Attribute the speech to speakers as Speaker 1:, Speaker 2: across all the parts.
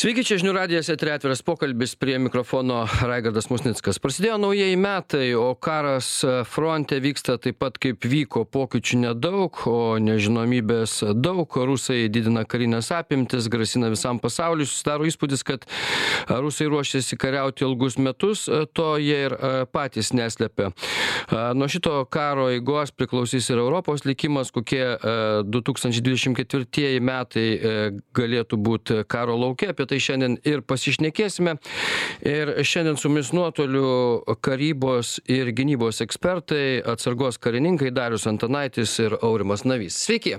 Speaker 1: Sveiki, čia žinių radijas eterė atviras pokalbis prie mikrofono Raigardas Musnickas. Prasidėjo naujieji metai, o karas fronte vyksta taip pat kaip vyko, pokyčių nedaug, o nežinomybės daug. Rusai didina karinės apimtis, grasina visam pasauliu. Susidaro įspūdis, kad rusai ruošiasi kariauti ilgus metus, to jie ir patys neslėpia. Nuo šito karo eigos priklausys ir Europos likimas, kokie 2024 metai galėtų būti karo laukia apie tai šiandien ir pasišnekėsime. Ir šiandien su mumis nuotoliu karybos ir gynybos ekspertai, atsargos karininkai Darius Antanaitis ir Aurimas Navys. Sveiki.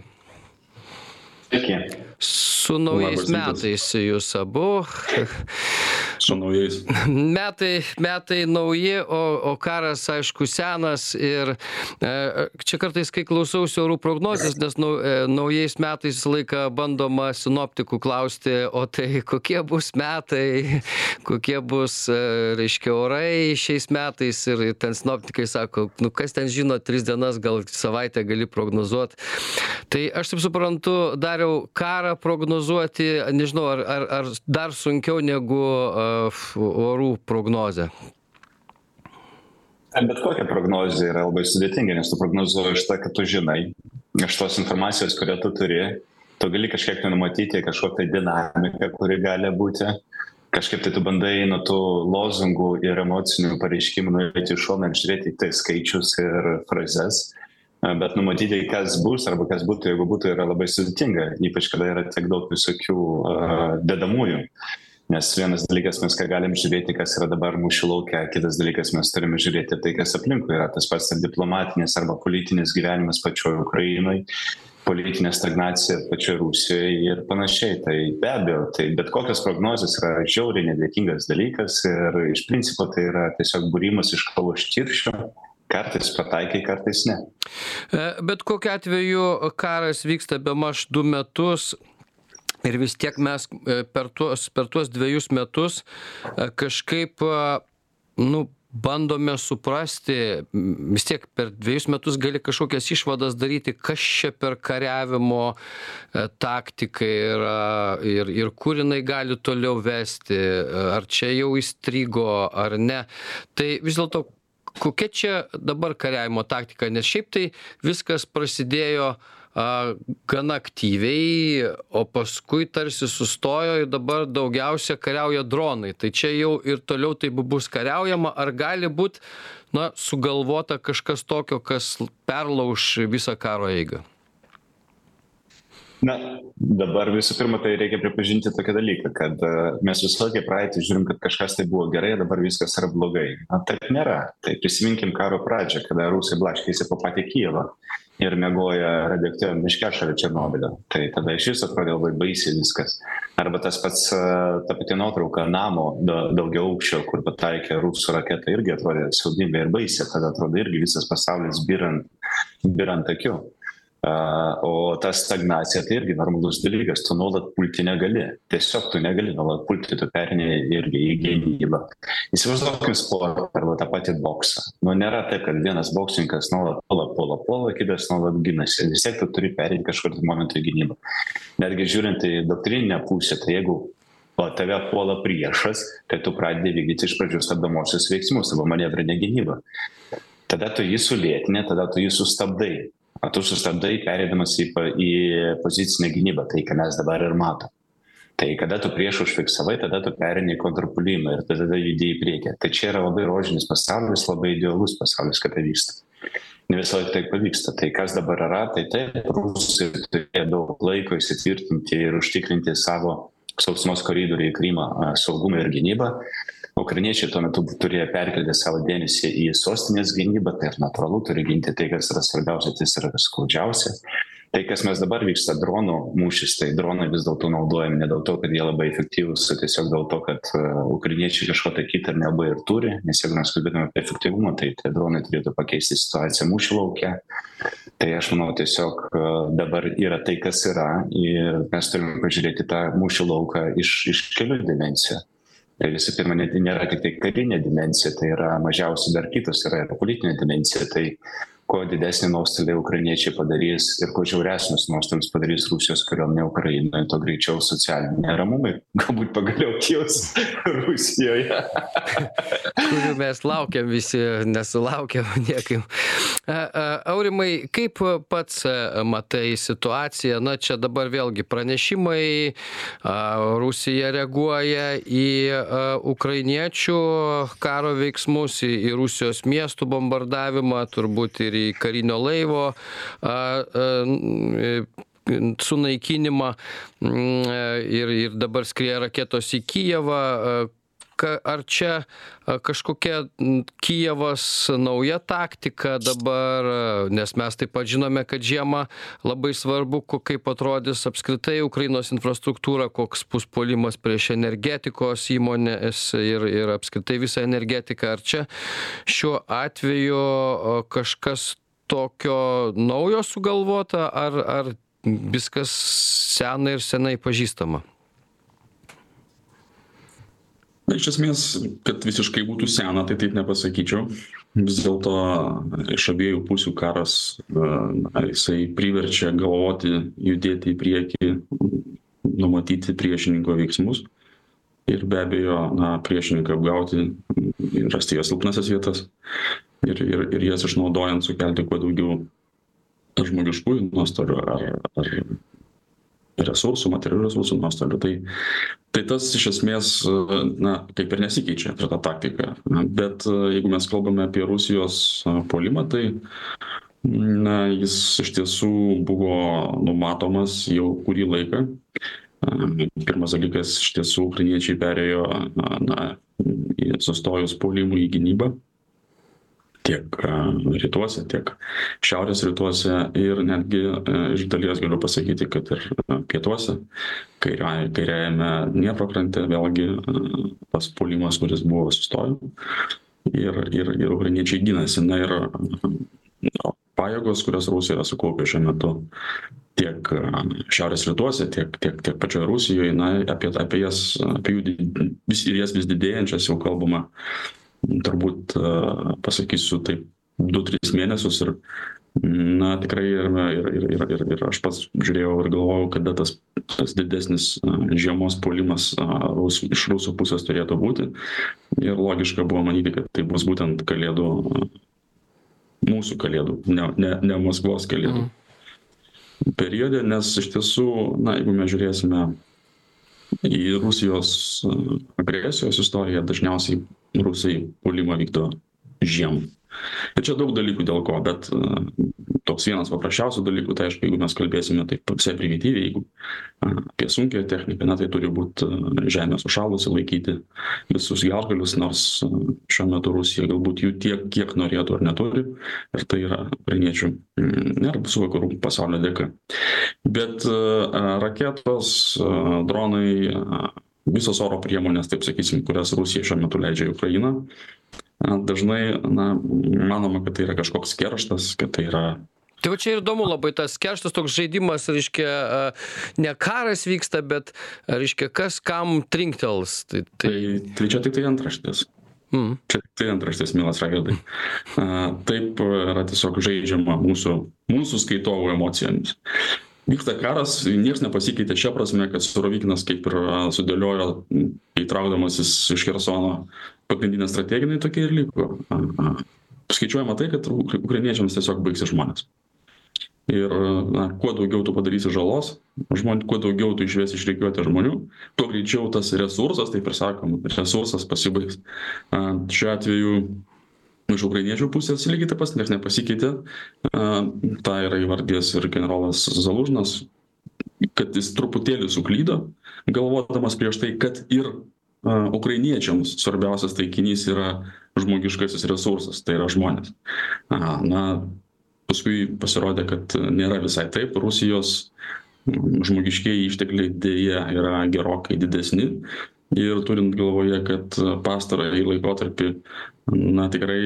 Speaker 2: Sveiki.
Speaker 1: Su naujais metais jūs abu.
Speaker 2: Su naujais.
Speaker 1: Metai, metai nauji, o, o karas, aišku, senas. Ir e, čia kartais, kai klausausi orų prognozijas, nes nau, e, naujais metais visą laiką bandoma sinoptikų klausti, o tai kokie bus metai, kokie bus, e, reiškia, orai šiais metais. Ir ten sinoptikai sako, nu kas ten žino, tris dienas, gal savaitę gali prognozuoti. Tai aš taip suprantu, dariau karą prognozuoti, nežinau, ar, ar, ar dar sunkiau negu orų prognozė?
Speaker 2: Bet kokia prognozija yra labai sudėtinga, nes tu prognozuoji iš to, kad tu žinai, iš tos informacijos, kurią tu turi, tu gali kažkiek tai numatyti kažkokią dinamiką, kuri gali būti. Kažkaip tai tu bandai nuo tų lozungų ir emocinių pareiškimų nuėti iš šoną ir žiūrėti tai skaičius ir frazes bet numatyti, kas bus arba kas būtų, jeigu būtų, yra labai sudėtinga, ypač kada yra tiek daug visokių dedamųjų. Nes vienas dalykas mes ką galim žiūrėti, kas yra dabar mūšio laukia, kitas dalykas mes turime žiūrėti tai, kas aplinkui yra. Tas pats ir diplomatinis arba politinis gyvenimas pačioje Ukrainoje, politinė stagnacija pačioje Rusijoje ir panašiai. Tai be abejo, tai bet kokios prognozijos yra žiauriai nedėkingas dalykas ir iš principo tai yra tiesiog būrimas iš kavo štirščio kartais pataikai, kartais ne.
Speaker 1: E, bet kokiu atveju karas vyksta be maž du metus. Ir vis tiek mes e, per tuos, per tuos dviejus metus e, kažkaip, nu, bandome suprasti, vis tiek per dviejus metus gali kažkokias išvadas daryti, kas čia per kariavimo taktika yra ir, ir kur jinai gali toliau vesti, ar čia jau įstrigo ar ne. Tai vis dėlto kokia čia dabar kariavimo taktika? Nes šiaip tai viskas prasidėjo a gana aktyviai o paskui tarsi sustojo ir dabar daugiausia kariauja dronai. Tai čia jau ir toliau taip bus kariaujama. Ar gali būt na sugalvota kažkas tokio kas perlauš visą karo eigą
Speaker 2: na dabar visų pirma tai reikia pripažinti tokį dalyką kad e, mes visą laiką į praeitį žiūrim kad kažkas tai buvo gerai dabar viskas yra blogai. Taip nėra. Tai prisiminkim karo pradžią kada rusai blaškėsi po patį kijevą ir miegojo radioaktyviam miške šalia černobylio tai tada išvis atrodė labai baisiai viskas. Arba tas pats e, ta pati nuotrauka namo da daugiaaukščio kur pataikė rusų raketa irgi atrodė siaubingai ir baisiai tada atrodo irgi visas pasaulis byrant byrant akių O ta stagnacija tai irgi normalus dalykas, tu nuolat pulti negali. Tiesiog tu negali nuolat pulti, tu perinė irgi į gynybą. Įsivaizduokim sportą arba tą patį boksą. Nu, nėra taip, kad vienas boksininkas nuolat puola, puola, puola, kitas nuolat gynasi. Vis tiek tu turi perinti kažkurį momentą į gynybą. Netgi žiūrint į doktrininę pusę, tai jeigu o tave puola priešas, tai tu pradedi vykdyti iš pradžių stabdomosius veiksmus arba manevrinę gynybą. Tada tu jį sulėtini, tada tu jį sustabdai o tu sustabdai pereidamas į, į pozicinę gynybą, tai ką mes dabar ir matom. Tai kada tu prieš užfiksavai, tada tu perini į kontrpulimą ir tada judėjai į priekį. Tai čia yra labai rožinis pasaulis, labai idealus pasaulis, kad tai vyksta. Ne visą laiką tai pavyksta. Tai kas dabar yra, tai taip, rusai turėjo daug laiko įsitvirtinti ir užtikrinti savo sausumos koridorių į Krymą saugumą ir gynybą ukrainiečiai tuo metu turėjo perkelti savo dėmesį į sostinės gynybą tai ir natūralu turi ginti tai kas yra svarbiausia tas yra skaudžiausia. Tai kas mes dabar vyksta dronų mūšis tai dronai vis dėlto naudojami ne dėl to kad jie labai efektyvūs o tiesiog dėl to kad ukrainiečiai kažko tai kita nelabai ir turi. Nes jeigu mes kalbėtume apie efektyvumą tai tie dronai turėtų pakeisti situaciją mūšio lauke. Tai aš manau tiesiog dabar yra tai kas yra ir mes turime pažiūrėti tą mūšio lauką iš iš kelių dimensijų visų pirma net nėra tiktai karinė dimensija tai yra mažiausiai dar kitos yra ir politinė dimensija. Tai kuo didesnį nuostolį ukrainiečiai padarys ir kuo žiauresnius nuostolius padarys rusijos kariuomenė ukrainoje tuo greičiau socialiniai neramumai galbūt pagaliau kils rusijoje.
Speaker 1: Kurių mes laukiam visi nesulaukiam niekaip aurimai kaip pats matai situaciją? Na čia dabar vėlgi pranešimai rusija reaguoja į ukrainiečių karo veiksmus į rusijos miestų bombardavimą turbūt ir į karinio laivo a a sunaikinimą ir ir dabar skrieja raketos į kijevą ką ar čia kažkokia kijevas nauja taktika dabar nes mes taip pat žinome kad žiemą labai svarbu kaip atrodys apskritai ukrainos infrastruktūra koks bus puolimas prieš energetikos įmones ir ir apskritai visą energetiką. Ar čia šiuo atveju kažkas tokio naujo sugalvota ar ar viskas sena ir senai pažįstama
Speaker 3: na iš esmės kad visiškai būtų sena tai taip nepasakyčiau. Vis dėlto iš abiejų pusių karas na jisai priverčia galvoti judėti į priekį numatyti priešininko veiksmus ir be abejo na priešininką apgauti rasti jo silpnąsias vietas ir ir ir jas išnaudojant sukelti kuo daugiau žmogiškųjų nuostolių ar ar resursų materialių resursų nuostolių tai tai tas iš esmės na kaip ir nesikeičia ta taktika. Bet jeigu mes kalbame apie rusijos puolimą tai na jis iš tiesų buvo numatomas jau kurį laiką. Pirmas dalykas iš tiesų ukrainiečiai perėjo na sustojus puolimui į gynybą tiek rytuose tiek šiaurės rytuose. Ir netgi iš dalies galiu pasakyti kad ir pietuose kairioj kairiajame dniepro krante vėlgi tas puolimas kuris buvo sustojo. Ir ir ir ukrainiečiai ginasi. Na ir pajėgos kurias rusija yra sukaupę šiuo metu tiek šiaurės rytuose tiek tiek tiek pačioj rusijoj na apie apie jas apie jų vis ir jas vis didėjančias jau kalbama turbūt pasakysiu taip du tris mėnesius ir na tikrai ir ir ir ir ir aš pats žiūrėjau ir galvojau kada tas tas didesnis žiemos puolimas rusų iš rusų pusės turėtų būti. Ir logiška buvo manyti kad tai bus būtent kalėdų mūsų kalėdų ne ne ne maskvos kalėdų periode nes iš tiesų na jeigu mes žiūrėsime į rusijos agresijos istoriją dažniausiai rusai puolimą vykdo žiemą. Ir čia daug dalykų dėl ko bet toks vienas paprasčiausių dalykų tai aišku jeigu mes kalbėsime taip visai primityviai jeigu apie sunkiąją techniką na tai turi būt žemė sušalusi laikyti visus gelžgalius nors šiuo metu rusija galbūt jų tiek kiek norėtų ar neturi. Ir tai yra ukrainiečių ir visų vakarų pasaulio dėka. Bet raketos dronai visos oro priemonės taip sakysim kurias rusija šiuo metu leidžia į ukrainą. Dažnai na manoma kad tai yra kažkoks kerštas kad tai yra
Speaker 1: tai va čia ir įdomu labai tas kerštas toks žaidimas reiškia ne karas vyksta bet reiškia kas kam trinktels. Tai
Speaker 3: tai tai čia tiktai antraštės.
Speaker 1: Mm.
Speaker 3: čia tiktai antraštės mielas raigardai. Taip yra tiesiog žaidžiama mūsų mūsų skaitovų emocijomis vyksta karas nieks nepasikeitė šia prasme kad surovikinas kaip ir sudėliojo kai traukdamasis iš chersono pagrindinę strategiją jinai tokia ir liko. Skaičiuojama tai kad ukrainiečiams tiesiog baigsis žmonės. Ir na kuo daugiau tu padarysi žalos žmon kuo daugiau tu išvesi iš rikiuotės žmonių tuo greičiau tas resursas taip ir sakom resursas pasibaigs. Šiuo atveju iš ukrainiečių pusės lygiai taip pat nieks nepasikeitė. Tą yra įvardijęs ir generolas zalužnas kad jis truputėlį suklydo galvodamas prieš tai kad ir ukrainiečiams svarbiausias taikinys yra žmogiškasis resursas tai yra žmonės. Na paskui pasirodė kad nėra visai taip rusijos žmogiškieji ištekliai deja yra gerokai didesni ir turint galvoje kad pastarąjį laikotarpį na tikrai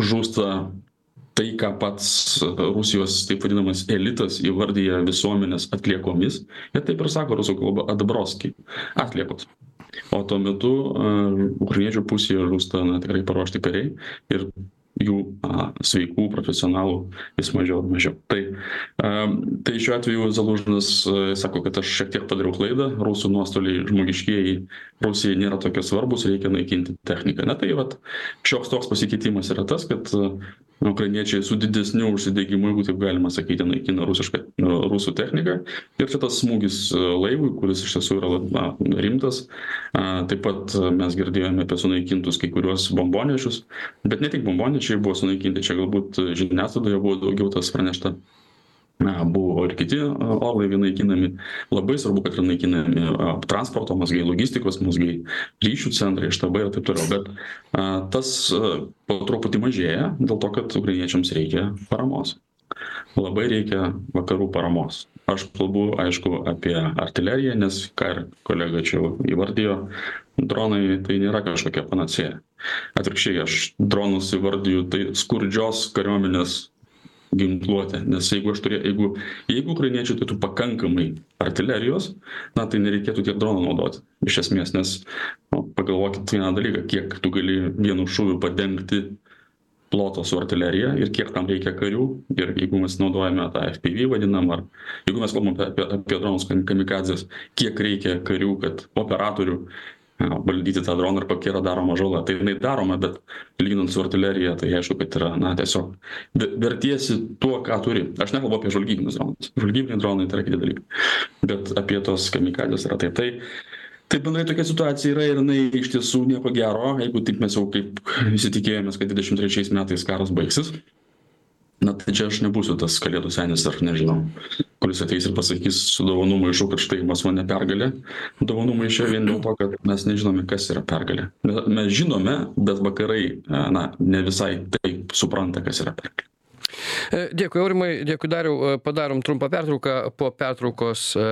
Speaker 3: žūsta tai ką pats rusijos taip vadinamas elitas įvardija visuomenės atliekomis jie taip ir sako rusų kalba atbroski atliekos. O tuo metu ukrainiečių pusėje žūsta na tikrai paruošti kariai ir jų a, sveikų profesionalų vis mažiau ir mažiau. Tai, a, tai šiuo atveju Zalužinas sako, kad aš šiek tiek padariau klaidą, rusų nuostoliai žmogiškieji Rusijai nėra tokie svarbus, reikia naikinti techniką. Na tai vat, šioks toks pasikeitimas yra tas, kad ukrainiečiai su didesniu užsidegimu, jeigu taip galima sakyti, naikina rusišką, rusų techniką. Ir čia tas smūgis laivui, kuris iš tiesų yra na, rimtas. Taip pat mes girdėjome apie sunaikintus kai kuriuos bombonešius, bet ne tik bombonešiai buvo sunaikinti, čia galbūt žiniasklaidoje buvo daugiau tas pranešta na buvo ir kiti orlaiviai naikinami. Labai svarbu kad yra naikinami transporto mazgai logistikos mazgai ryšių centrai štabai ir taip toliau. Bet a tas po truputį mažėja dėl to kad ukrainiečiams reikia paramos. Labai reikia vakarų paramos. Aš kalbu aišku apie artileriją nes ką ir kolega čia jau įvardijo dronai tai nėra kažkokia panacėja. Atvirkščiai aš dronus įvardiju tai skurdžios kariuomenės ginkluotę. Nes jeigu aš turė jeigu jeigu ukrainiečiai turėtų pakankamai artilerijos na tai nereikėtų tiek dronų naudoti iš esmės nes nu pagalvokit vieną dalyką kiek tu gali vienu šūviu padengti ploto su artilerija ir kiek tam reikia karių. Ir jeigu mes naudojame tą fpv vadinamą ar jeigu mes kalbam apie apie dronus kamikadzes kiek reikia karių kad operatorių valdyti tą droną ir kokia yra daroma žala. Tai jinai daroma bet lyginant su artilerija tai aišku kad yra na tiesiog vertiesi tuo ką turi. Aš nekalbu apie žvalgybinius dronus. Žvalgybiniai dronai tai yra kiti dalykai. Bet apie tuos kamikadzes yra taip. Tai tai bendrai tokia situacija yra ir jinai iš tiesų nieko gero. Jeigu taip mes jau kaip visi tikėjomės kad dvidešim trečiais metais karas baigsis na tai čia aš nebūsiu tas kalėdų senis ar nežinau kuris ateis ir pasakys su dovanų maišu kad štai pas mane pergalė. Dovanų maiše vien dėl to kad mes nežinome kas yra pergalė. Mes žinome bet vakarai na ne visai taip supranta kas yra pergalė.
Speaker 1: E, Dėkui, Aurimai, dėkui Dariau, padarom trumpą pertrauką, po pertraukos e,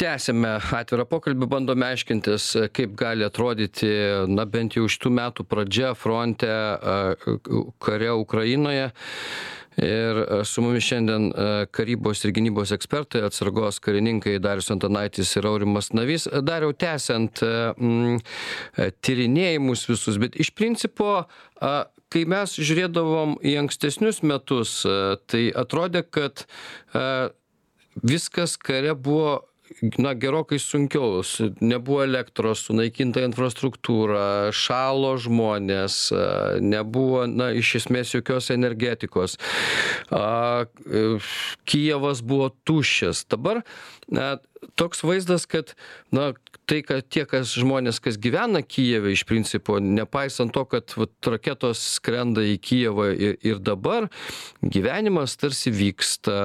Speaker 1: tęsiame atvirą pokalbį bandome aiškintis kaip gali atrodyti na bent jau šitų metų pradžia fronte kare ukrainoje. Ir su mumis šiandien karybos ir gynybos ekspertai atsargos karininkai darius antanaitis ir aurimas navys. Dariau tęsiant m tyrinėjimus visus bet iš principo kai mes žiūrėdavom į ankstesnius metus tai atrodė kad viskas kare buvo na gerokai sunkiau. Su nebuvo elektros sunaikinta infrastruktūra šalo žmonės nebuvo na iš esmės jokios energetikos. A e, kijevas buvo tuščias. Dabar na toks vaizdas kad na tai kad tie kas žmonės kas gyvena kijeve iš principo nepaisant to kad vat raketos skrenda į kijevą ir ir dabar gyvenimas tarsi vyksta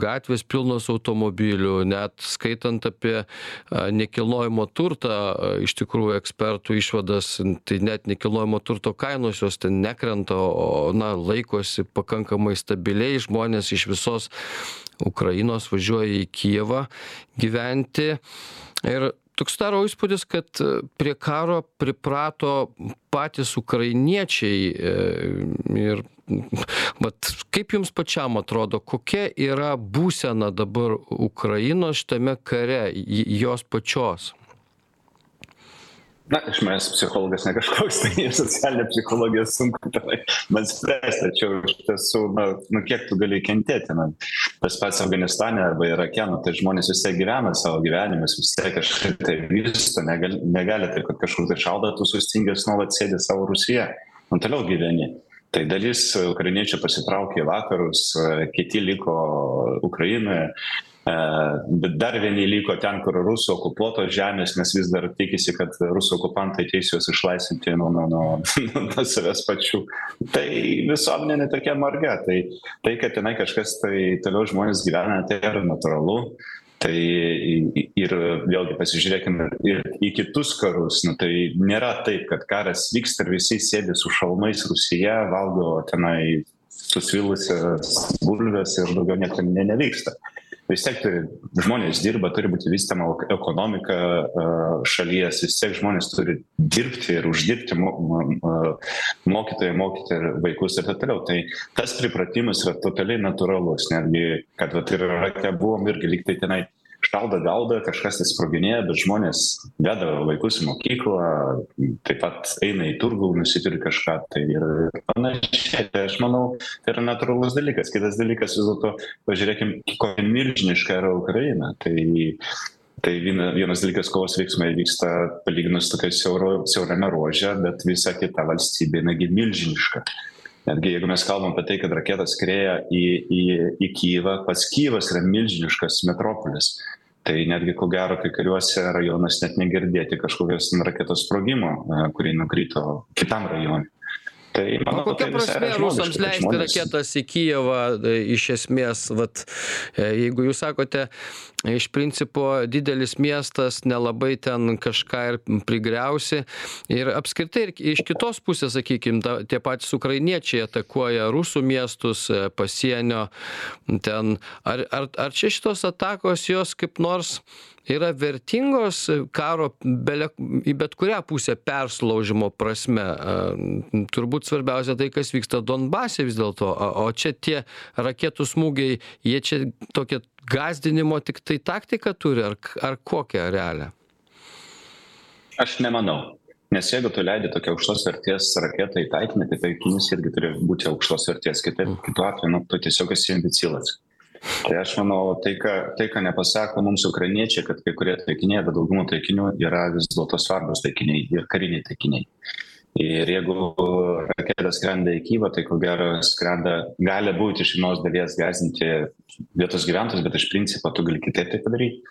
Speaker 1: gatvės pilnos automobilių net skaitant apie nekilnojamą turtą iš tikrųjų ekspertų išvadas tai net nekilnojamo turto kainos jos ten nekrenta o na laikosi pakankamai stabiliai žmonės iš visos ukrainos važiuoja į kijevą gyventi. Ir toks susidaro įspūdis kad prie karo priprato patys ukrainiečiai e, ir vat kaip jums pačiam atrodo kokia yra būsena dabar ukrainos šitame kare jos pačios
Speaker 2: na iš manęs psichologas ne kažkoks tai socialinė psichologija sunku tenai man spręst tačiau iš tiesų na nu kiek tu gali kentėti na tas pats afganistane arba irake nu tai žmonės vis tiek gyvena savo gyvenimus vis tiek kažkaip tai vysto negali negali taip kad kažkur tai šaudo tu sustingęs nuolat sėdi savo rūsyje nu toliau gyveni. Tai dalis ukrainiečių pasitraukė į vakarus kiti liko ukrainoje dar vieni liko ten kur rusų okupuotos žemės nes vis dar tikisi kad rusų okupantai ateis juos išlaisvinti nuo nuo nuo savęs pačių. Tai visuomenė ne tokia marga. Tai tai kad tenai kažkas tai toliau žmonės gyvena tai yra natūralu. Tai ir vėlgi pasižiūrėkim ir į kitus karus. Nu tai nėra taip kad karas vyksta ir visi sėdi su šalmais rūsyje valgo tenai susvilusias bulves ir daugiau nieko ne nevyksta vis tiek turi žmonės dirba turi būti vystoma ekonomika šalies. Vis tiek žmonės turi dirbti ir uždirbti mo mo mokytojai mokyti vaikus ir taip toliau. Tai tas pripratimas yra totaliai natūralus. Netgi kad vat ir irake buvom irgi lyg tai tenai šaudo gaudo kažkas tai sproginėja bet žmonės veda vaikus į mokyklą taip pat eina į turgų nusipirkt kažką tai ir panašiai. Tai aš manau tai yra natūralus dalykas. Kitas dalykas vis dėlto pažiūrėkim kokia milžiniška yra ukraina. Tai tai viena vienas dalykas kovos veiksmai vyksta palyginus tokioj siauro siaurame ruože bet visa kita valstybė jinai gi milžiniška. Netgi jeigu mes kalbam apie tai kad raketos skrieja į į į kijevą pats kijevas yra milžiniškas metropolis tai netgi ko gero kai kuriuose rajonuose net negirdėti kažkokios raketos sprogimo kuri nukrito kitam rajone
Speaker 1: tai manau o kokia tai prasmė rusams leisti raketas į kijevą e, iš esmės vat e, jeigu jūs sakote iš principo didelis miestas nelabai ten kažką ir prigriausi. Ir apskritai ir iš kitos pusės sakykim ta tie patys ukrainiečiai atakuoja rusų miestus e, pasienio ten. Ar ar ar čia šitos atakos jos kaip nors yra vertingos karo bele į bet kurią pusę persilaužimo prasme? Turbūt svarbiausia tai kas vyksta donbase vis dėlto. O čia tie raketų smūgiai jie čia tokią gąsdinimo tiktai taktiką turi ar ar kokią realią?
Speaker 2: Aš nemanau. Nes jeigu tu leidi tokią aukštos vertės raketą į taikinį tai taikinys irgi turi būti aukštos vertės. Kitaip kitu atveju nu tu tiesiog esi imbecilas. Tai aš manau tai ką tai ką nepasako mums ukrainiečiai kad kai kurie taikiniai arba dauguma taikinių yra vis dėlto svarbūs taikiniai ir kariniai taikiniai ir jeigu raketa skrenda į kijevą tai ko gero skrenda gali būt iš vienos dalies gąsdinti vietos gyventojus bet iš principo tu gali kitaip tai padaryt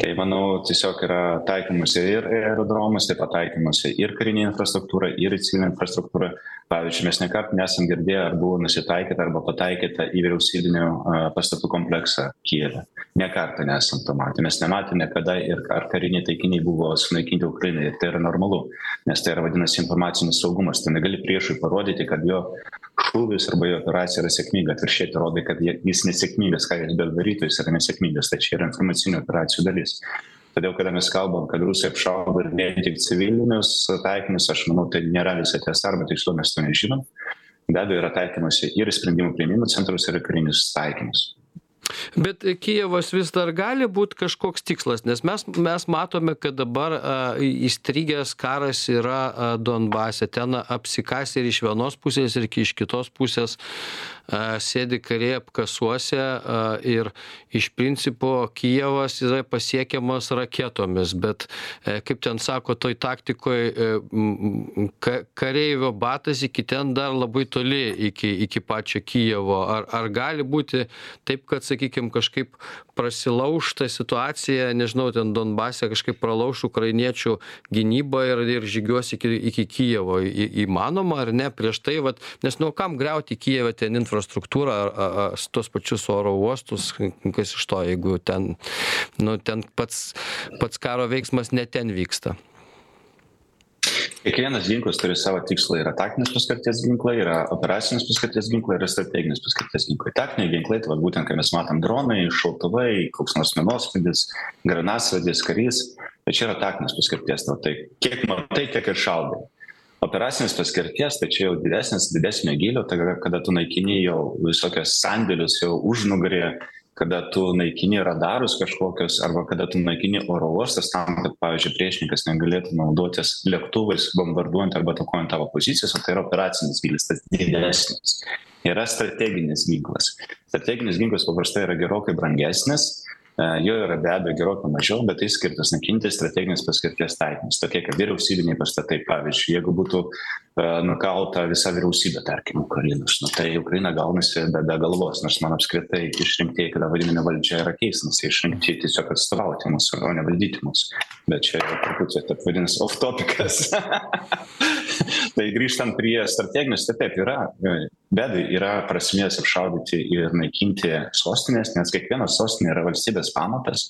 Speaker 2: tai manau tiesiog yra taikymasi ir aerodromuose taip pat taikymasi ir karinė infrastruktūra ir civilinė infrastruktūra pavyzdžiui mes nekart nesam girdėję ar buvo nusitaikyta arba pataikyta į vyriausybinių pastatų kompleksą kijeve. Nė karto nesam to matę. Mes nematėm niekada ir ar kariniai taikiniai buvo sunaikinti ukrainoj ir tai yra normalu nes tai yra vadinasi informacinis saugumas. Tu negali priešui parodyti kad jo šūvis arba jo operacija yra sėkminga. Atvirkščiai tu rodai kad jis nesėkmingas. Ką jis bedarytų jis yra nesėkmingas. Tai čia yra informacinių operacijų dalis todėl kada mes kalbam kad rusai apšaudo vien tik civilinius taikinius aš manau tai nėra visa tiesa arba tiksliau mes to nežinom. Be abejo yra taikymasi ir į sprendimų priėmimo centrus ir į karinius taikinius.
Speaker 1: Bet kijevas vis dar gali būt kažkoks tikslas nes mes mes matome kad dabar a įstrigęs karas yra a donbase. Ten apsikasę ir iš vienos pusės ir iš kitos pusės sėdi kariai apkasuose ir iš principo kijevas yra pasiekiamas raketomis. Bet e, kaip ten sako toj taktikoj e, ka kareivio batas iki ten dar labai toli iki iki pačio kijevo. Ar ar gali būti taip kad sakykim kažkaip prasilauš ta situacija nežinau ten donbase kažkaip pralauš ukrainiečių gynyba ir ir žygiuos iki iki kijevo? Į įmanoma ar ne prieš tai vat nes nu kam griauti kijeve ten infrastruktūrą infrastruktūrą ar a tuos pačius oro uostus kas iš to jeigu ten nu ten pats pats karo veiksmas ne ten vyksta.
Speaker 2: Kiekvienas ginklas turi savo tikslą. Yra taktinės paskirties ginklai yra operacinės paskirties ginklai yra strateginės paskirties ginklai. Taktiniai ginklai tai vat būtent kai mes matom dronai šautuvai koks nors minosvaidis granatsvaidis karys. Tai čia yra taktinės paskirties tai tai kiek matai tiek ir šaudai operacinės paskirties tai čia jau didesnis didesnio gylio tai yra kada tu naikini jau visokius sandėlius jau užnugaryje kada tu naikini radarus kažkokius arba kada tu naikini oro uostus tam kad pavyzdžiui priešininkas negalėtų naudotis lėktuvais bombarduojant arba atakuojant tavo pozicijas o tai yra operacinis gylis tas didesnis. Yra strateginis ginklas. Strateginis ginklas paprastai yra gerokai brangesnis jo yra be abejo gerokai mažiau bet tai skirtas naikinti strateginės paskirties taikinius tokie kaip vyriausybiniai pastatai pavyzdžiui jeigu būtų nukauta visa vyriausybė tarkim ukrainos nu tai ukraina gaunasi be be galvos nors man apskritai išrinktieji kada vadinami valdžia yra keista nes jie išrinkti tiesiog atstovauti mus o ne valdyti mus. Bet čia truputį taip vadinasi off topikas tai grįžtant prie strateginės tai taip yra be abejo yra prasmės apšaudyti ir naikinti sostines nes kiekviena sostinė yra valstybės pamatas.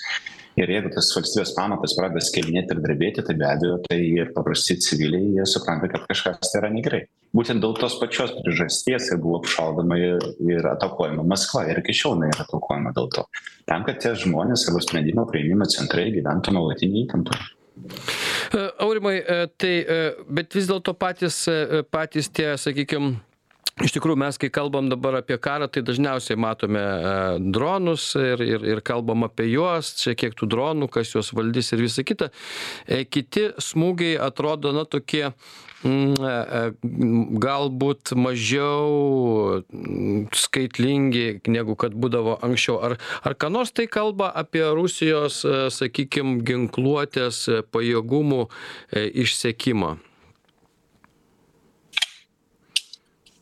Speaker 2: Ir jeigu tas valstybės pamatas pradeda skilinėti ir drebėti tai be abejo tai ir paprasti civiliai jie supranta kad kažkas tai yra negerai. Būtent dėl tos pačios priežasties ir buvo apšaudoma ir ir atakuojama maskva ir iki šiol yra atakuojama dėl to. Tam kad tie žmonės savo sprendimų priėmimo centrai gyventų nuolatinėj įtampoj
Speaker 1: aurimai tai bet vis dėlto patys patys tie sakykim iš tikrųjų mes kai kalbam dabar apie karą tai dažniausiai matome dronus ir ir ir kalbam apie juos čia kiek tų dronų kas juos valdys ir visa kita. E, kiti smūgiai atrodo na tokie mm, e, e, galbūt mažiau skaitlingi negu kad būdavo anksčiau. Ar ar ką nors tai kalba apie rusijos sakykim ginkluotės pajėgumų išsekimą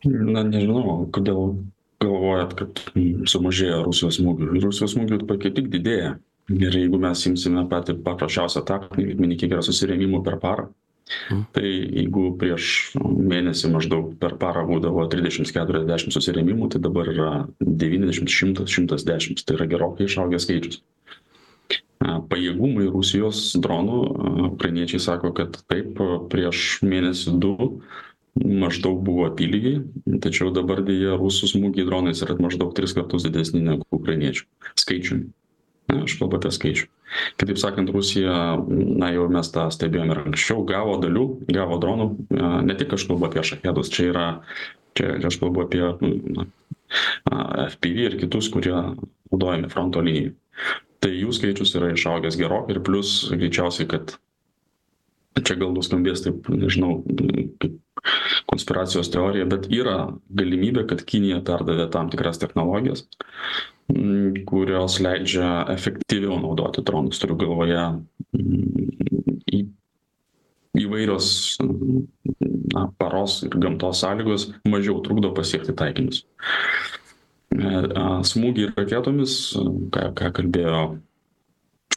Speaker 3: na nežinau kodėl galvojat kad sumažėjo rusijos smūgių? Rusijos smūgių kaip tik didėja. Ir jeigu mes imsime patį paprasčiausią taktinį lygmenį kiek yra susirėmimų per parą tai jeigu prieš mėnesį maždaug per parą būdavo trisdešims keturiasdešim susirėmimų tai dabar yra devyniasdešim šimtas šimtas dešims tai yra gerokai išaugęs skaičius. Pajėgumai rusijos dronų ukrainiečiai sako kad taip prieš mėnesį du maždaug buvo apylygiai tačiau dabar deja rusų smūgiai dronais yra maždaug tris kartus didesni negu ukrainiečių skaičiumi. Na aš kalbu apie skaičių. Kitaip sakant rusija na jau mes tą stebėjom ir anksčiau gavo dalių gavo dronų. Ne tik aš kalbu apie šachedus čia yra čia aš kalbu apie na fpv ir kitus kurie naudojami fronto linijoj tai jų skaičius yra išaugęs gerokai ir plius greičiausiai kad čia gal nuskambės taip nežinau kaip konspiracijos teorija bet yra galimybė kad kinija perdavė tam tikras technologijas kurios leidžia efektyviau naudoti dronus turiu galvoje į įvairios na paros ir gamtos sąlygos mažiau trukdo pasiekti taikinius. Smūgiai raketomis ką ką kalbėjo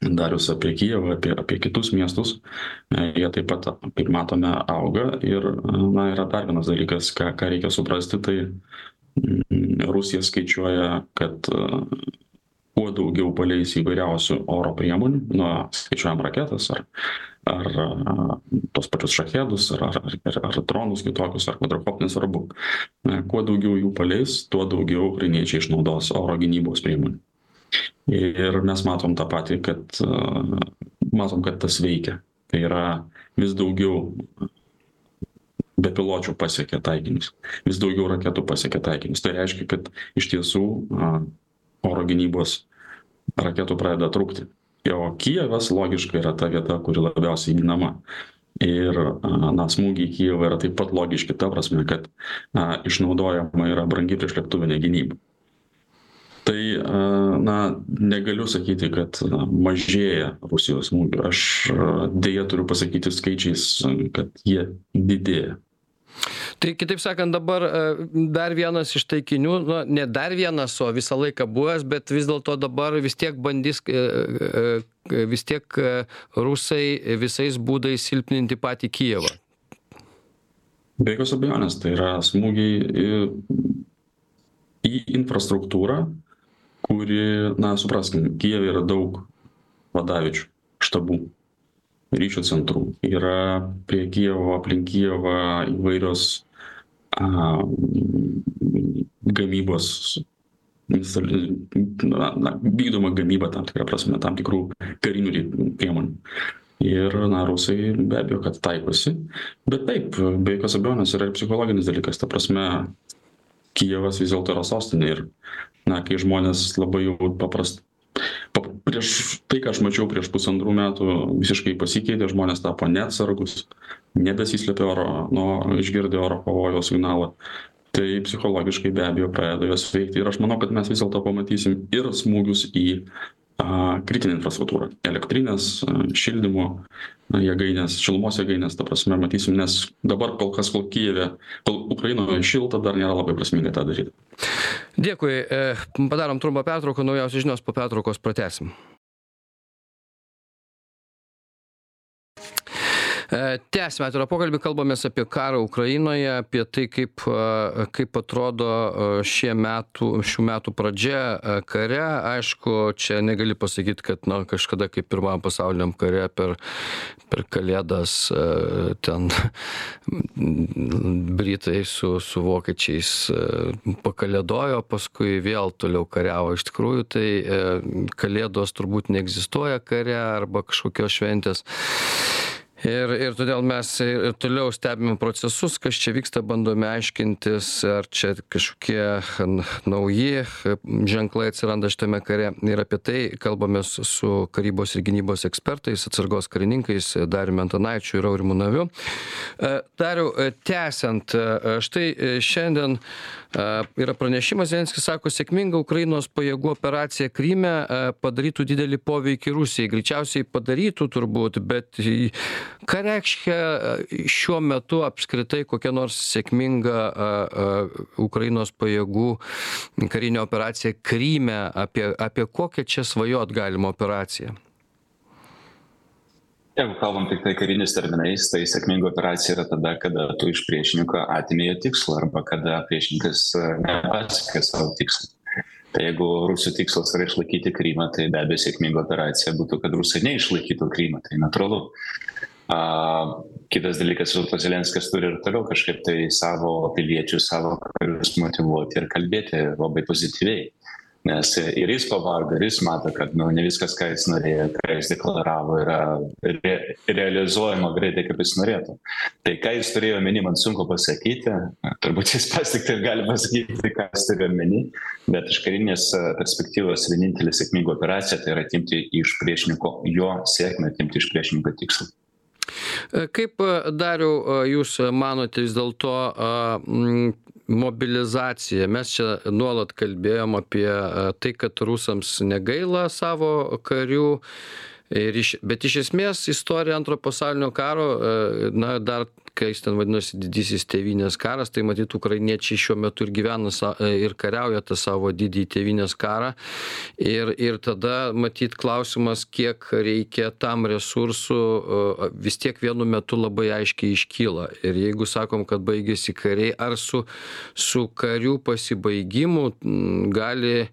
Speaker 3: darius apie kijevą apie apie kitus miestus. Jie taip pat kaip matome auga ir na yra dar vienas dalykas ką ką reikia suprasti tai rusija skaičiuoja kad kuo daugiau paleis įvairiausių oro priemonių nuo skaičiuojam raketas ar ar tuos pačius šachedus ar ar ar ar dronus kitokius ar kvadrokop nesvarbu na kuo daugiau jų paleis tuo daugiau ukrainiečiai išnaudos oro gynybos priemonių ir mes matom tą patį kad matom kad tas veikia. Tai yra vis daugiau bepiločių pasiekia taikinius. Vis daugiau raketų pasiekia taikinius. Tai reiškia kad iš tiesų oro gynybos raketų pradeda trūkti. O kijevas logiškai yra ta vieta kuri labiausiai ginama. Ir na smūgiai į kijevą yra taip pat logiški ta prasme kad na išnaudojama yra brangi priešlėktuvinė gynyba tai na negaliu sakyti kad mažėja rusijos smūgių. Aš deja turiu pasakyti skaičiais kad jie didėja.
Speaker 1: Tai kitaip sakant dabar dar vienas iš taikinių na ne dar vienas o visą laiką buvęs bet vis dėlto dabar vis tiek bandys vis tiek rusai visais būdais silpninti patį kijevą.
Speaker 3: Be jokios abejonės tai yra smūgiai į infrastruktūrą kuri na supraskim kijeve yra daug vadaviečių štabų ryšių centrų. Yra prie kijevo aplink kijevą įvairios a gamybos na na vykdoma gamyba tam tikra prasme tam tikrų karinių priemonių. Ir na rusai be abejo kad taikosi. Bet taip be jokios abejonės yra ir psichologinis dalykas. Ta prasme kijevas vis dėlto yra sostinė ir na kai žmonės labai jau paprast pap prieš tai ką aš mačiau prieš pusantrų metų visiškai pasikeitė žmonės tapo neatsargūs nebesislepia oro nuo išgirdę oro pavojaus signalą. Tai psichologiškai be abejo pradeda juos veikti. Ir aš manau kad mes vis dėlto pamatysim ir smūgius į kritinę infrastruktūrą elektrines šildymo jėgaines šilumos jėgaines ta prasme matysim nes dabar kol kas kol kijeve kol ukrainoje šilta dar nėra labai prasminga tą daryt
Speaker 1: dėkui e, padarom trumpą pertrauką naujausios žinios po pertraukos pratęsim E, tęsiame atvirą pokalbį kalbamės apie karą ukrainoje apie tai kaip e, kaip atrodo e, metų šių metų pradžia kare. Aišku čia negali pasakyt kad na kažkada kaip pirmajam pasauliniam kare per per kalėdas ten britai su su vokiečiais pakalėdojo paskui vėl toliau kariavo. Iš tikrųjų tai kalėdos turbūt neegzistuoja kare arba kažkokios šventės ir ir todėl mes ir toliau stebime procesus kas čia vyksta bandome aiškintis ar čia kažkokie nauji ženklai atsiranda šitame kare. Ir apie tai kalbamės su karybos ir gynybos ekspertais atsargos karininkais dariumi antanaičiu ir aurimu naviu. E, dariau e, tęsiant e, štai šiandien yra pranešimas zelenskis sako sėkminga ukrainos pajėgų operacija kryme padarytų didelį poveikį rusijai. Greičiausiai padarytų turbūt bet ką reiškia šiuo metu apskritai kokia nors sėkminga ukrainos pajėgų karinė operacija kryme? Apie apie kokią čia svajot galima operaciją
Speaker 2: jeigu kalbam tiktai kariniais terminais tai sėkminga operacija yra tada kada tu iš priešininko atimi jo tikslą arba kada priešininkas nepasiekia savo tikslo tai jeigu rusų tikslas yra išlaikyti krymą tai be abejo sėkminga operacija būtų kad rusai neišlaikytų krymą tai natūralu. A kitas dalykas vis dėlto zelenskis turi ir toliau kažkaip tai savo piliečius savo karius motyvuoti ir kalbėti labai pozityviai nes ir jis pavargo ir jis mato kad nu ne viskas ką jis norėjo ką jis deklaravo yra re realizuojama greitai kaip jis norėtų. Tai ką jis turėjo omeny man sunku pasakyti. Turbūt jis pats tik taip gali pasakyti ką jis turėjo omeny. Bet iš karinės perspektyvos vienintelė sėkminga operacija tai yra atimti iš priešininko jo sėkmę atimti iš priešininko tikslą
Speaker 1: Kaip, Dariau, jūs manote vis dėlto mobilizacija. Mes čia nuolat kalbėjom apie tai kad rusams negaila savo karių ir iš bet iš esmės istorija antro pasaulinio karo na dar kai jis ten vadinosi didysis tėvynės karas tai matyt ukrainiečiai šiuo metu ir gyvena sa ir kariauja tą savo didįjį tėvynės karą. Ir ir tada matyt klausimas kiek reikia tam resursų vis tiek vienu metu labai aiškiai iškyla. Ir jeigu sakom kad baigėsi kariai ar su su karių pasibaigimu gali E,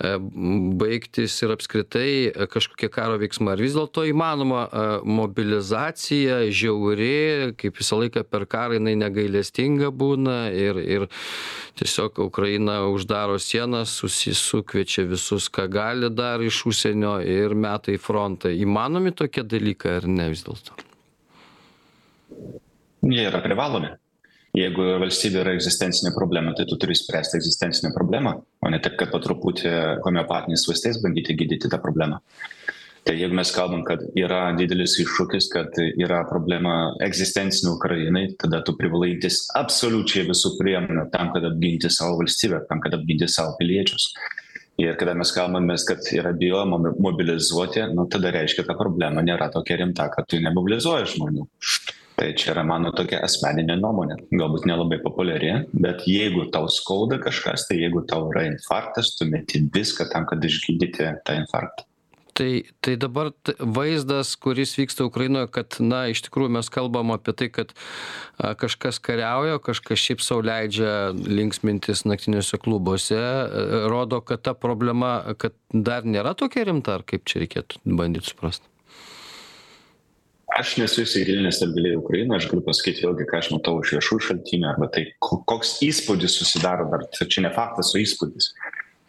Speaker 1: baigtis ir apskritai e, kažkokie karo veiksmai. Ar vis dėlto įmanoma e, mobilizacija žiauri kaip visą laiką per karą jinai negailestinga būna ir ir tiesiog ukraina uždaro sienas susi sukviečia visus ką gali dar iš užsienio ir meta į frontą. Įmanomi tokie dalykai ar ne vis dėlto?
Speaker 2: Jie yra privalomi jeigu valstybė yra egzistencinė problema tai tu turi spręsti egzistencinę problemą o ne taip kad po truputį homeopatiniais vaistais bandyti gydyti tą problemą. Tai jeigu mes kalbam kad yra didelis iššūkis kad yra problema egzistencinė ukrainai tada tu privalai imtis absoliučiai visų priemonių tam kad apginti savo valstybę tam kad apginti savo piliečius. Ir kada mes kalbamės kad yra bijoma mobilizuoti nu tada reiškia ta problema nėra tokia rimta kad tu nemobilizuoji žmonių tai čia yra mano tokia asmeninė nuomonė. Galbūt nelabai populiari bet jeigu tau skauda kažkas tai jeigu tau yra infarktas tu meti viską tam kad išgydyti tą infarktą.
Speaker 1: Tai tai dabar vaizdas kuris vyksta ukrainoje kad na iš tikrųjų mes kalbam apie tai kad a kažkas kariauja kažkas šiaip sau leidžia linksmintis naktiniuose klubuose rodo kad ta problema kad dar nėra tokia rimta ar kaip čia reikėtų bandyt suprast
Speaker 2: aš nesu įsigilinęs taip giliai į ukrainą aš galiu pasakyt vėlgi ką aš matau iš viešųjų šaltinių arba tai koks įspūdis susidaro dar čia ne faktas o įspūdis.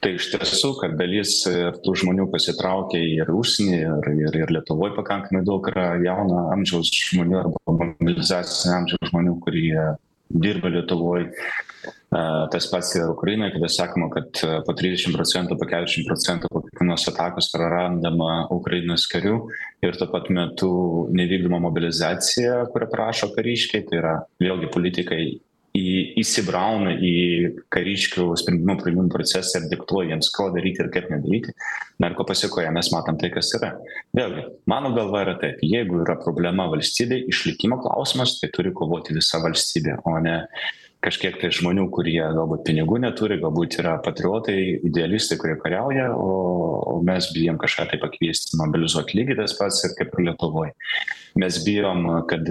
Speaker 2: Tai iš tiesų kad dalis ir tų žmonių pasitraukė ir į užsienį ir ir ir lietuvoj pakankamai daug yra jauno amžiaus žmonių arba mobilizacinio amžiaus žmonių kurie dirba lietuvoj tas pats ir ukrainoj kada sakoma kad po trisdešim procentų po keturiasdešim procentų po kiekvienos atakos prarandama ukrainos karių ir tuo pat metu nevykdoma mobilizacija kurią prašo kariškiai. Tai yra vėlgi politikai į įsibrauna į kariškių sprendimų priėmimo procesą ir diktuoja jiems ko daryti ir kaip nedaryti. Na ir ko pasekoje mes matom tai kas yra. Vėlgi mano galva yra taip jeigu yra problema valstybėj išlikimo klausimas tai turi kovoti visa valstybė o ne kažkiek tai žmonių kurie galbūt pinigų neturi galbūt yra patriotai idealistai kurie kariauja o o mes bijom kažką tai pakviesti mobilizuot. Lygiai tas pats ir kaip ir lietuvoj. Mes bijom kad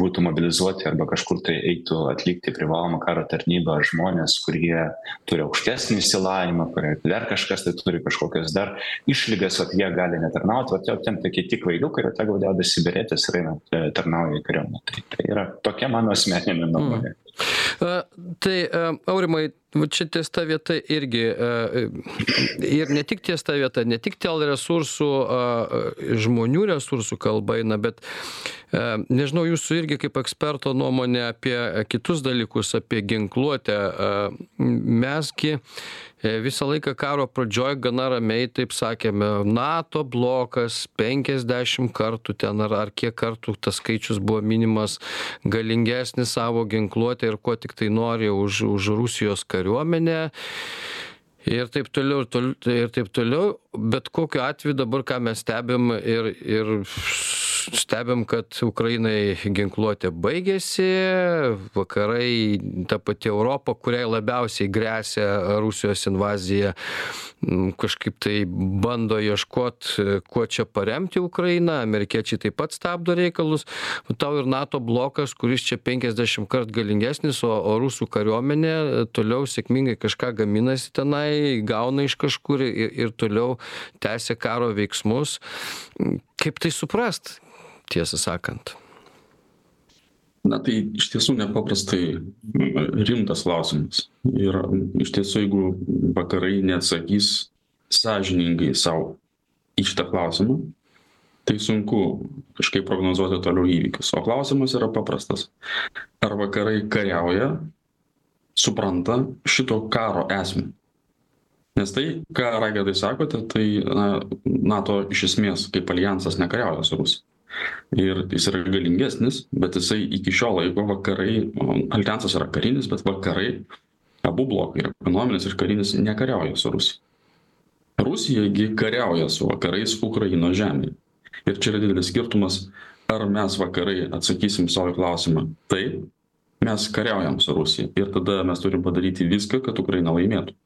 Speaker 2: būtų mobilizuoti arba kažkur tai eitų atlikti privalomą karo tarnybą žmonės kurie turi aukštesnį išsilavinimą kurie dar kažkas tai turi kažkokias dar išlygas vat jie gali netarnaut vat jau ten tokie tik kvailiukai ir tegul dedasi beretes ir eina tarnauja į kariuomenę tai tai yra tokia mano asmeninė nuomonė
Speaker 1: tai aurimai va čia ties ta vieta irgi e, ir ne tik ties ta vieta, ne tik dėl resursų, žmonių resursų kalba eina, bet e, nežinau, jūsų irgi kaip eksperto nuomonė apie kitus dalykus, apie ginkluotę. Mesgi E, visą laiką karo pradžioj gana ramiai taip sakėme nato blokas penkiasdešim kartų ten ar ar kiek kartų tas skaičius buvo minimas galingesnis savo ginkluote ir kuo tiktai nori už už rusijos kariuomenę ir taip toliau ir tol ir taip toliau. Bet kokiu atveju dabar ką mes stebim ir ir stebim kad ukrainai ginkluotė baigėsi vakarai ta pati europa kuriai labiausiai gresia rusijos invazija kažkaip tai bando ieškot kuo čia paremti ukrainą amerikiečiai taip pat stabdo reikalus. Tau ir nato blokas kuris čia penkiasdešim kart galingesnis o o rusų kariuomenė toliau sėkmingai kažką gaminasi tenai gauna iš kažkur ir ir toliau tęsia karo veiksmus. Kaip tai suprast tiesą sakant?
Speaker 3: Na tai iš tiesų nepaprastai rimtas klausimas. Ir iš tiesų, jeigu vakarai neatsakys sąžiningai savo į šitą klausimą, tai sunku kažkaip prognozuoti toliau įvykius. O klausimas yra paprastas. Ar vakarai kariauja, supranta šito karo esmę? Nes tai, ką Raigardai sakote, tai na, NATO iš esmės kaip alijansas nekariauja su Rusija ir jis yra galingesnis, bet jisai iki šio laiko vakarai, alijansas yra karinis, bet vakarai, abu blokai, ir ekonominis ir karinis, nekariauja su Rusija. Rusijagi kariauja su vakarais Ukraino žemėje. Ir čia yra didelis skirtumas, ar mes vakarai atsakysim savo klausimą. Taip, mes kariaujam su Rusija ir tada mes turim padaryti viską, kad Ukraina laimėtų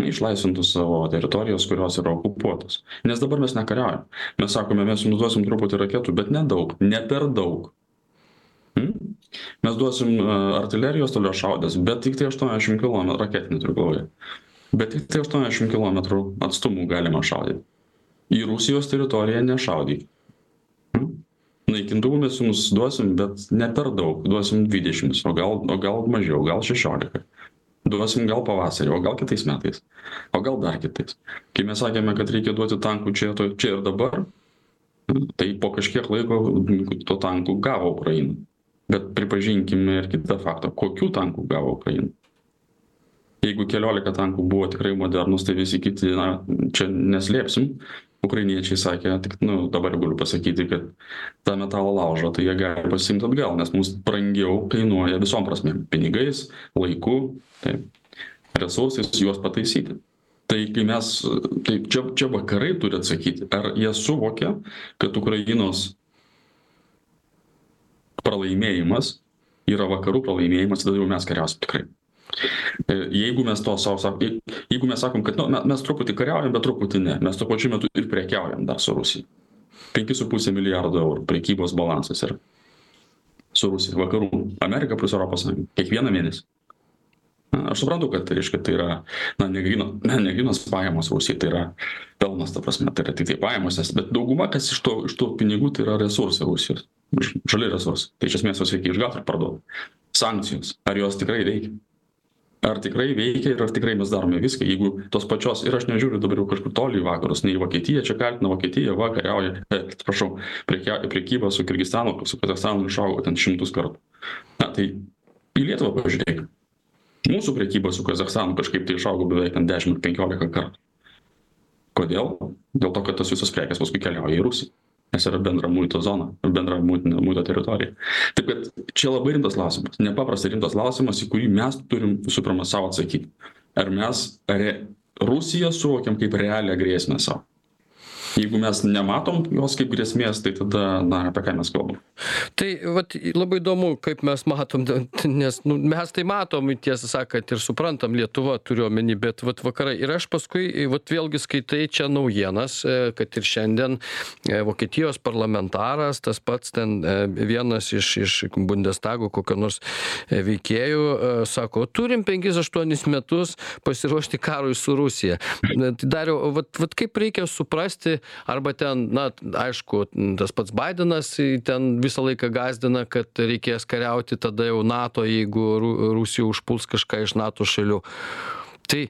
Speaker 3: išlaisvintų savo teritorijas, kurios yra okupuotos. Nes dabar mes nekariaujam. Mes sakome, mes jums duosim truputį raketų, bet nedaug, ne per daug. Hmm? Mes duosim artilerijos toliau šaudės, bet tik tai 80 km raketinį turiu galvoje. Bet tik tai 80 km atstumų galima šaudyti. Į Rusijos teritoriją nešaudyk. Hmm? Naikintuvų mes jums duosim, bet ne per daug. Duosim 20, o gal, o gal mažiau, gal 16 duosim gal pavasarį o gal kitais metais o gal dar kitais. Kai mes sakėme kad reikia duoti tankų čia to čia ir dabar tai po kažkiek laiko tų tankų gavo ukraina. Bet pripažinkime ir kitą faktą kokių tankų gavo ukraina? Jeigu keliolika tankų buvo tikrai modernūs tai visi kiti na čia neslėpsim ukrainiečiai sakė tik nu dabar jau galiu pasakyti kad tą metalo laužą tai jie gali pasiimt atgal nes mums brangiau kainuoja visom prasmėm pinigais laiku taip resursais juos pataisyti. Tai kai mes tai čia čia vakarai turi atsakyti ar jie suvokia kad ukrainos pralaimėjimas yra vakarų pralaimėjimas tada jau mes kariausim tikrai jeigu mes to sau sakom, jeigu mes sakom, kad nu, mes truputį kariaujam, bet truputį ne, mes tuo pačiu metu ir prekiaujam dar su Rusija. 5,5 milijardo eurų prekybos balansas yra su Rusija, vakarų, Amerika plus Europos Sąjunga, kiekvieną mėnesį. Aš suprantu, kad tai reiškia, tai yra, na, negrynos, ne, pajamos Rusijai, tai yra pelnas, ta prasme, tai yra tik tai pajamos, bet dauguma, kas iš to, iš to pinigų, tai yra resursai Rusijos, žali resursai. Tai iš esmės juos reikia išgauti ir parduoti. Sankcijos, ar jos tikrai veikia? Ar tikrai veikia ir ar tikrai mes darome viską? Jeigu tos pačios ir aš nežiūriu dabar jau kažkur toli į vakarus ne į vokietiją čia kaltina vokietiją va kariauja e, atsiprašau prekia prekyba su kirgizstanu su kazachstanu išaugo ten šimtus kartų. Na tai į lietuvą pažiūrėk. Mūsų prekyba su kazachstanu kažkaip tai išaugo beveik ten dešim penkiolika kartų. Kodėl? Dėl to kad tos visos prekės paskui keliauja į rusiją nes yra bendra muito zona bendra muitinė muito teritorija. Taip kad čia labai rimtas klausimas nepaprastai rimtas klausimas į kurį mes turim visų pirma sau atsakyt ar mes re rusiją suvokiam kaip realią grėsmę sau jeigu mes nematom jos kaip grėsmės tai tada na apie ką mes kalbam?
Speaker 1: Tai vat labai įdomu kaip mes matom nes nu mes tai matom tiesą sakant ir suprantam lietuva turiu omeny bet vat vakarai. Ir aš paskui vat vėlgi skaitai čia naujienas e, kad ir šiandien e, vokietijos parlamentaras tas pats ten e, vienas iš iš bundestago kokio nors veikėjų sako turim penkis aštuonis metus pasiruošti karui su rusija. Tai dariau vat vat kaip reikia suprasti arba ten na aišku tas pats baidenas ten visą laiką gąsdina kad reikės kariauti tada jau nato jeigu ru rusija užpuls kažką iš nato šalių. Tai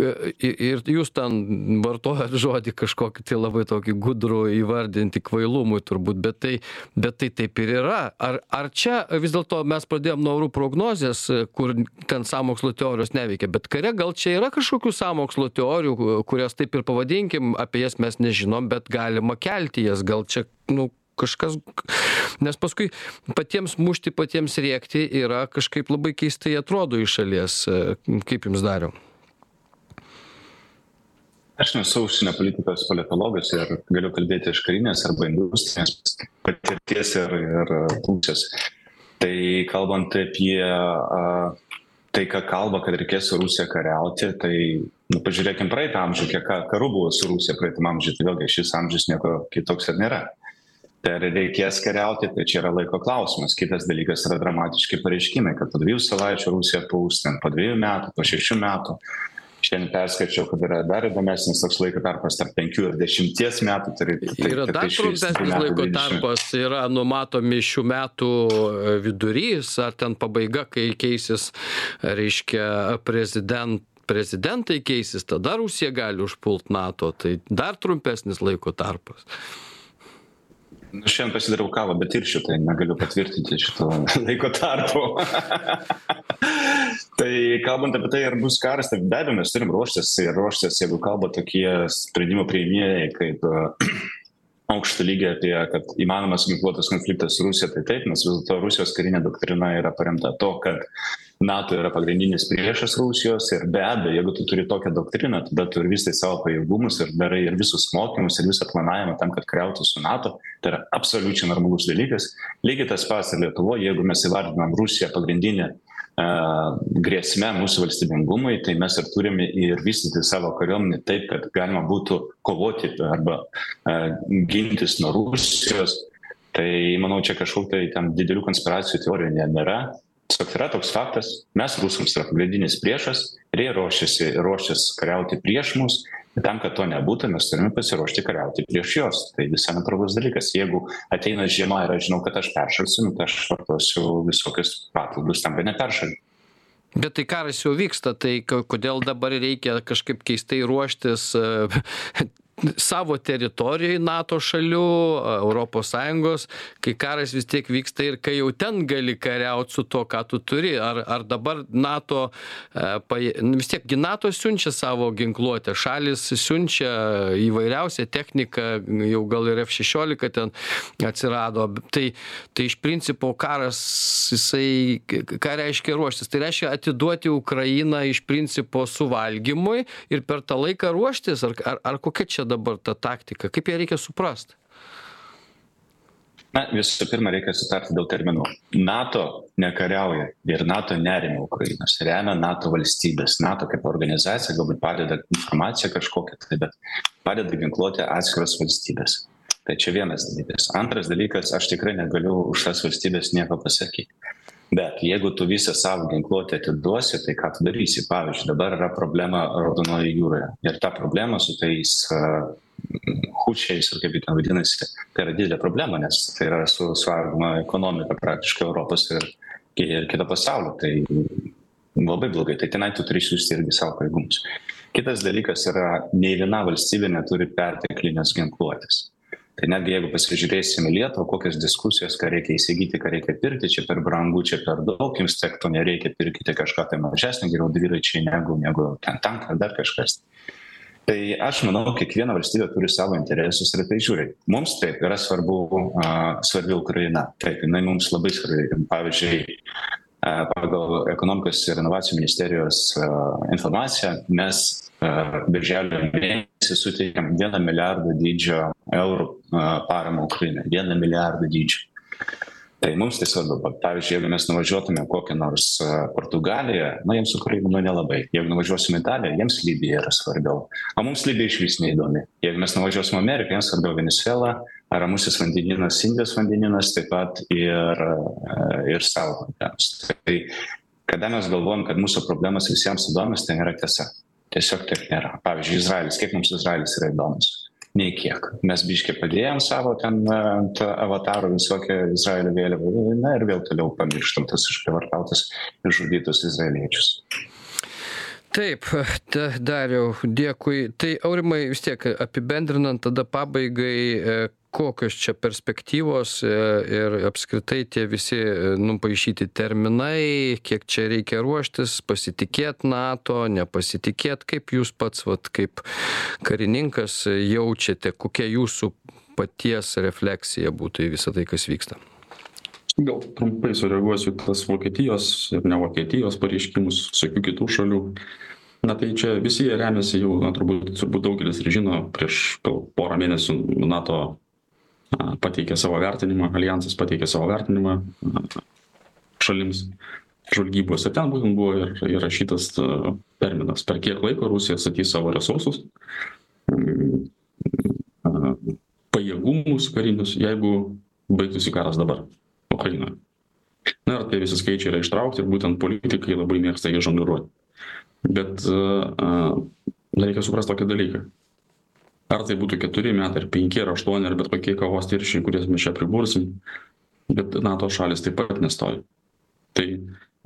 Speaker 1: ir jūs ten vartojat žodį kažkokį tai labai tokį gudrų įvardinti kvailumui turbūt bet tai bet tai taip ir yra. Ar ar čia vis dėlto mes pradėjom nuo orų prognozės kur ten sąmokslo teorijos neveikia bet kare gal čia yra kažkokių sąmokslo teorijų kurias taip ir pavadinkim apie jas mes nežinom bet galima kelti jas gal čia nu kažkas nes paskui patiems mušti patiems rėkti yra kažkaip labai keistai atrodo iš šalies. Kaip jums dariau
Speaker 2: aš nesu užsienio politikos politologas ir galiu kalbėti iš karinės arba industrinės patirties ir ir pusės tai kalbant apie a, tai, ką kalba, kad reikės su Rusija kariauti, tai nu, pažiūrėkim praeitą amžių, kiek karų buvo su Rusija praeitą amžių, tai vėlgi šis amžius nieko kitoks ir nėra. Tai ar reikės kariauti, tai čia yra laiko klausimas. Kitas dalykas yra dramatiški pareiškimai, kad po dviejų savaičių Rusija puls, ten po dviejų metų, po šešių metų šiandien perskaičiau kad yra dar įdomesnis toks laiko tarpas tarp penkių ir dešimties metų tai
Speaker 1: tai yra dar trumpesnis laiko tarpas yra numatomi šių metų e, vidurys ar ten pabaiga kai keisis reiškia prezident prezidentai keisis tada rusija gali užpult nato tai dar trumpesnis laiko tarpas
Speaker 2: Nu, šiandien pasidariau kavą, bet ir šitą negaliu patvirtinti šito laiko tarpo. tai kalbant apie tai, ar bus karas, tai be abejo mes turim ruoštis ir ruoštis, jeigu kalba tokie sprendimo prieimėjai kaip aukšto lygio apie, kad įmanomas ginkluotas konfliktas su Rusija, tai taip, nes vis dėlto Rusijos karinė doktrina yra paremta to, kad NATO yra pagrindinis priešas Rusijos ir be abejo, jeigu tu turi tokią doktriną, tada tu ir visai savo pajėgumus ir darai ir visus mokymus ir visą planavimą tam, kad kariautų su NATO, tai yra absoliučiai normalus dalykas. Lygiai tas pats ir Lietuvoje, jeigu mes įvardinam Rusiją pagrindinę grėsme mūsų valstybingumui, tai mes ir turime ir vystyti savo kariuomenį taip, kad galima būtų kovoti arba gintis nuo Rusijos. Tai manau, čia kažkokių tai ten didelių konspiracijų teorijų nėra. Tiesiog yra toks faktas, mes rusams yra pagrindinis priešas ir jie ruošiasi, ruošiasi kariauti prieš mus tam kad to nebūtų mes turime pasiruošti kariauti prieš juos. Tai visai natūralus dalykas. Jeigu ateina žiema ir aš žinau kad aš peršalsiu nu tai aš vartosiu visokius papildus tam kad neperšalt
Speaker 1: bet tai karas jau vyksta tai kodėl dabar reikia kažkaip keistai ruoštis savo teritorijoj nato šalių europos sąjungos kai karas vis tiek vyksta ir kai jau ten gali kariaut su tuo ką tu turi. Ar ar dabar nato e, paje nu vis tiek gi nato siunčia savo ginkluotę šalys siunčia įvairiausią techniką jau gal ir f šešiolika ten atsirado. Tai tai iš principo karas jisai ką reiškia ruoštis? Tai reiškia atiduoti ukrainą iš principo suvalgymui ir per tą laiką ruoštis? Ar ar ar kokia čia dabar ta taktika? Kaip ją reikia suprast?
Speaker 2: Na visų pirma reikia sutarti dėl terminų. Nato nekariauja ir nato neremia ukrainos. Remia nato valstybės. Nato kaip organizacija galbūt padeda informacija kažkokia tai bet padeda ginkluoti atskiros valstybės. Tai čia vienas dalykas. Antras dalykas aš tikrai negaliu už tas valstybes nieko pasakyt bet jeigu tu visą savo ginkluotę atiduosi tai ką tu darysi? Pavyzdžiui dabar yra problema raudonojoje jūroje. Ir ta problema su tais hučiais ar kaip jie ten vadinasi tai yra didelė problema nes tai yra su suardoma ekonomika praktiškai europos ir ir kito pasaulio. Tai labai blogai. Tai tenai tu turi siųsti irgi savo pajėgumus. Kitas dalykas yra nei viena valstybė neturi perteklinės ginkluotės tai netgi jeigu pasižiūrėsim į lietuvą kokios diskusijos ką reikia įsigyti ką reikia pirkti čia per brangu čia per daug jums tiek to nereikia pirkite kažką tai mažesnio geriau dviračiai negu negu ten tankai ar dar kažkas. Tai aš manau kiekviena valstybė turi savo interesus ir tai žiūri. Mums taip yra svarbu a svarbi ukraina. Taip jinai mums labai svarbi. Pavyzdžiui pagal ekonomikos ir inovacijų ministerijos informaciją mes birželio mėnesį suteikėm vieną milijardą dydžio eurų paramą Ukrainai. Vieną milijardą dydžio. Tai mums tai svarbu. Pavyzdžiui, jeigu mes nuvažiuotume kokią nors Portugaliją, na jiems Ukraina nu nelabai. Jeigu nuvažiuosime Italiją, jiems Libija yra svarbiau. O mums Libija iš vis neįdomi. Jeigu mes nuvažiuosime Ameriką, jiems svarbiau Venezuela, Ramusis vandeninas, Indijos vandeninas, taip pat ir, ir savo problemas. Tai kada mes galvojam, kad mūsų problemas visiems įdomios, tai nėra tiesa. Tiesiog taip nėra. Pavyzdžiui, Izraelis, kiek mums Izraelis yra įdomus. nei kiek mes biškį padėjom savo ten ant avatarų visokią izraelio vėliavą na ir vėl toliau pamirštam tas išprievartautus išžudytus izraeliečius
Speaker 1: taip da dariau dėkui tai aurimai vis tiek apibendrinant tada pabaigai e, kokios čia perspektyvos e, ir apskritai tie visi e, nupaišyti terminai kiek čia reikia ruoštis pasitikėt nato nepasitikėt kaip jūs pats vat kaip karininkas jaučiate kokia jūsų paties refleksija būtų į visa tai kas vyksta?
Speaker 3: Gal trumpai sureaguosiu į tas vokietijos ir ne vokietijos pareiškimus visokių kitų šalių. Na tai čia visi jie remiasi jau na turbūt turbūt daugelis ir žino prieš gal porą mėnesių nato pateikė savo vertinimą aljansas pateikė savo vertinimą šalims žvalgybos. Ir ten būtent buvo ir įrašytas terminas per kiek laiko rusija statys savo resursus pajėgumus karinius jeigu baigtųsi karas dabar ukrainoje. Na ir tie visi skaičiai yra ištraukti ir būtent politikai labai mėgsta jais žongliruoti. Bet reikia suprast tokį dalyką ar tai būtų keturi metai ar penki ar aštuoni ar bet kokie kavos tirščiai kuriuos mes čia pribursim. Bet nato šalys taip pat nestovi. Tai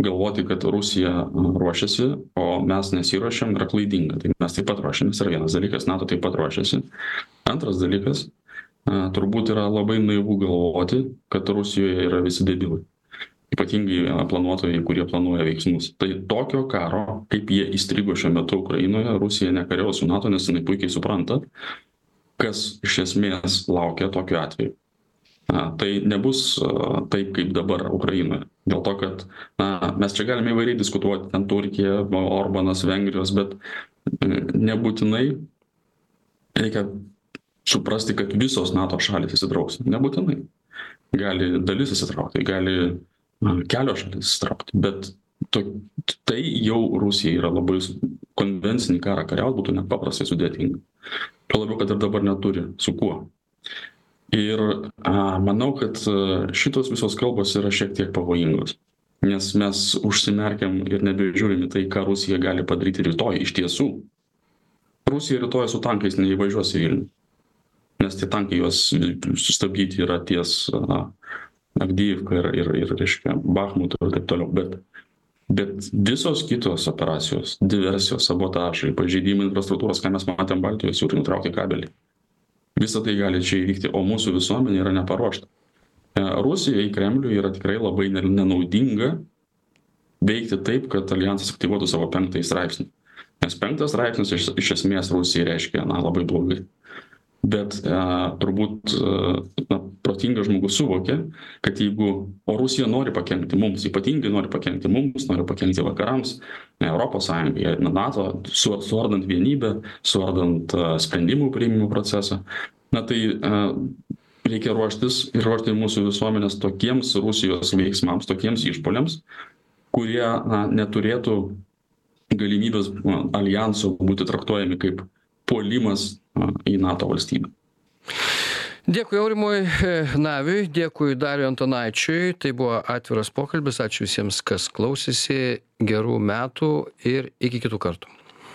Speaker 3: galvoti kad rusija ruošiasi o mes nesiruošiam yra klaidinga. Tai mes taip pat ruošiamės yra vienas dalykas nato taip pat ruošiasi. Antras dalykas turbūt yra labai naivu galvoti kad rusijoje yra visi debilai ypatingai planuotojai kurie planuoja veiksmus. Tai tokio karo kaip jie įstrigo šiuo metu ukrainoje rusija nekariaus su nato nes jinai puikiai supranta kas iš esmės laukia tokiu atveju. A tai nebus taip kaip dabar ukrainoje. Dėl to kad na mes čia galime įvairiai diskutuoti ten turkija orbanas vengrijos bet nebūtinai reikia suprasti kad visos nato šalys įsitrauks. Nebūtinai. Gali dalis įsitraukti gali kelios šalys įsitraukti. Bet to tai jau rusijai yra labai konvencinį karą kariaut būtų nepaprastai sudėtinga. Tuo labiau kad ir dabar neturi su kuo. Ir a manau kad šitos visos kalbos yra šiek tiek pavojingos. Nes mes užsimerkiam ir nebežiūrim į tai ką rusija gali padaryti rytoj iš tiesų. Rusija rytoj su tankais neįvažiuos į vilnių. Nes tie tankai juos sustabdyti yra ties a avdijivka ir ir ir reiškia bachmutu ir taip toliau. Bet bet visos kitos operacijos diversijos sabotažai pažeidimai infrastruktūros ką mes matėm baltijos jūroj nutraukė kabelį. Visa tai gali čia įvykti o mūsų visuomenė yra neparuošta. E, rusijai kremliui yra tikrai labai nenaudinga veikti taip kad aljansas aktyvuotų savo penktąjį straipsnį. Nes penktas straipsnis iš iš esmės rusijai reiškia na labai blogai bet a turbūt na protingas žmogus suvokia kad jeigu o rusija nori pakenkti mums ypatingai nori pakenkti mums nori pakenkti vakarams europos sąjungai nato su suardant vienybę suardant sprendimų priėmimo procesą na tai reikia ruoštis ir ruošti mūsų visuomenes tokiems rusijos veiksmams tokiems išpuoliams kurie na neturėtų galimybės aljanso būti traktuojami kaip puolimas į nato valstybę.
Speaker 1: Dėkui aurimui naviui dėkui dariui antanaičiui tai buvo atviras pokalbis. Ačiū visiems kas klausėsi. Gerų metų ir iki kitų kartų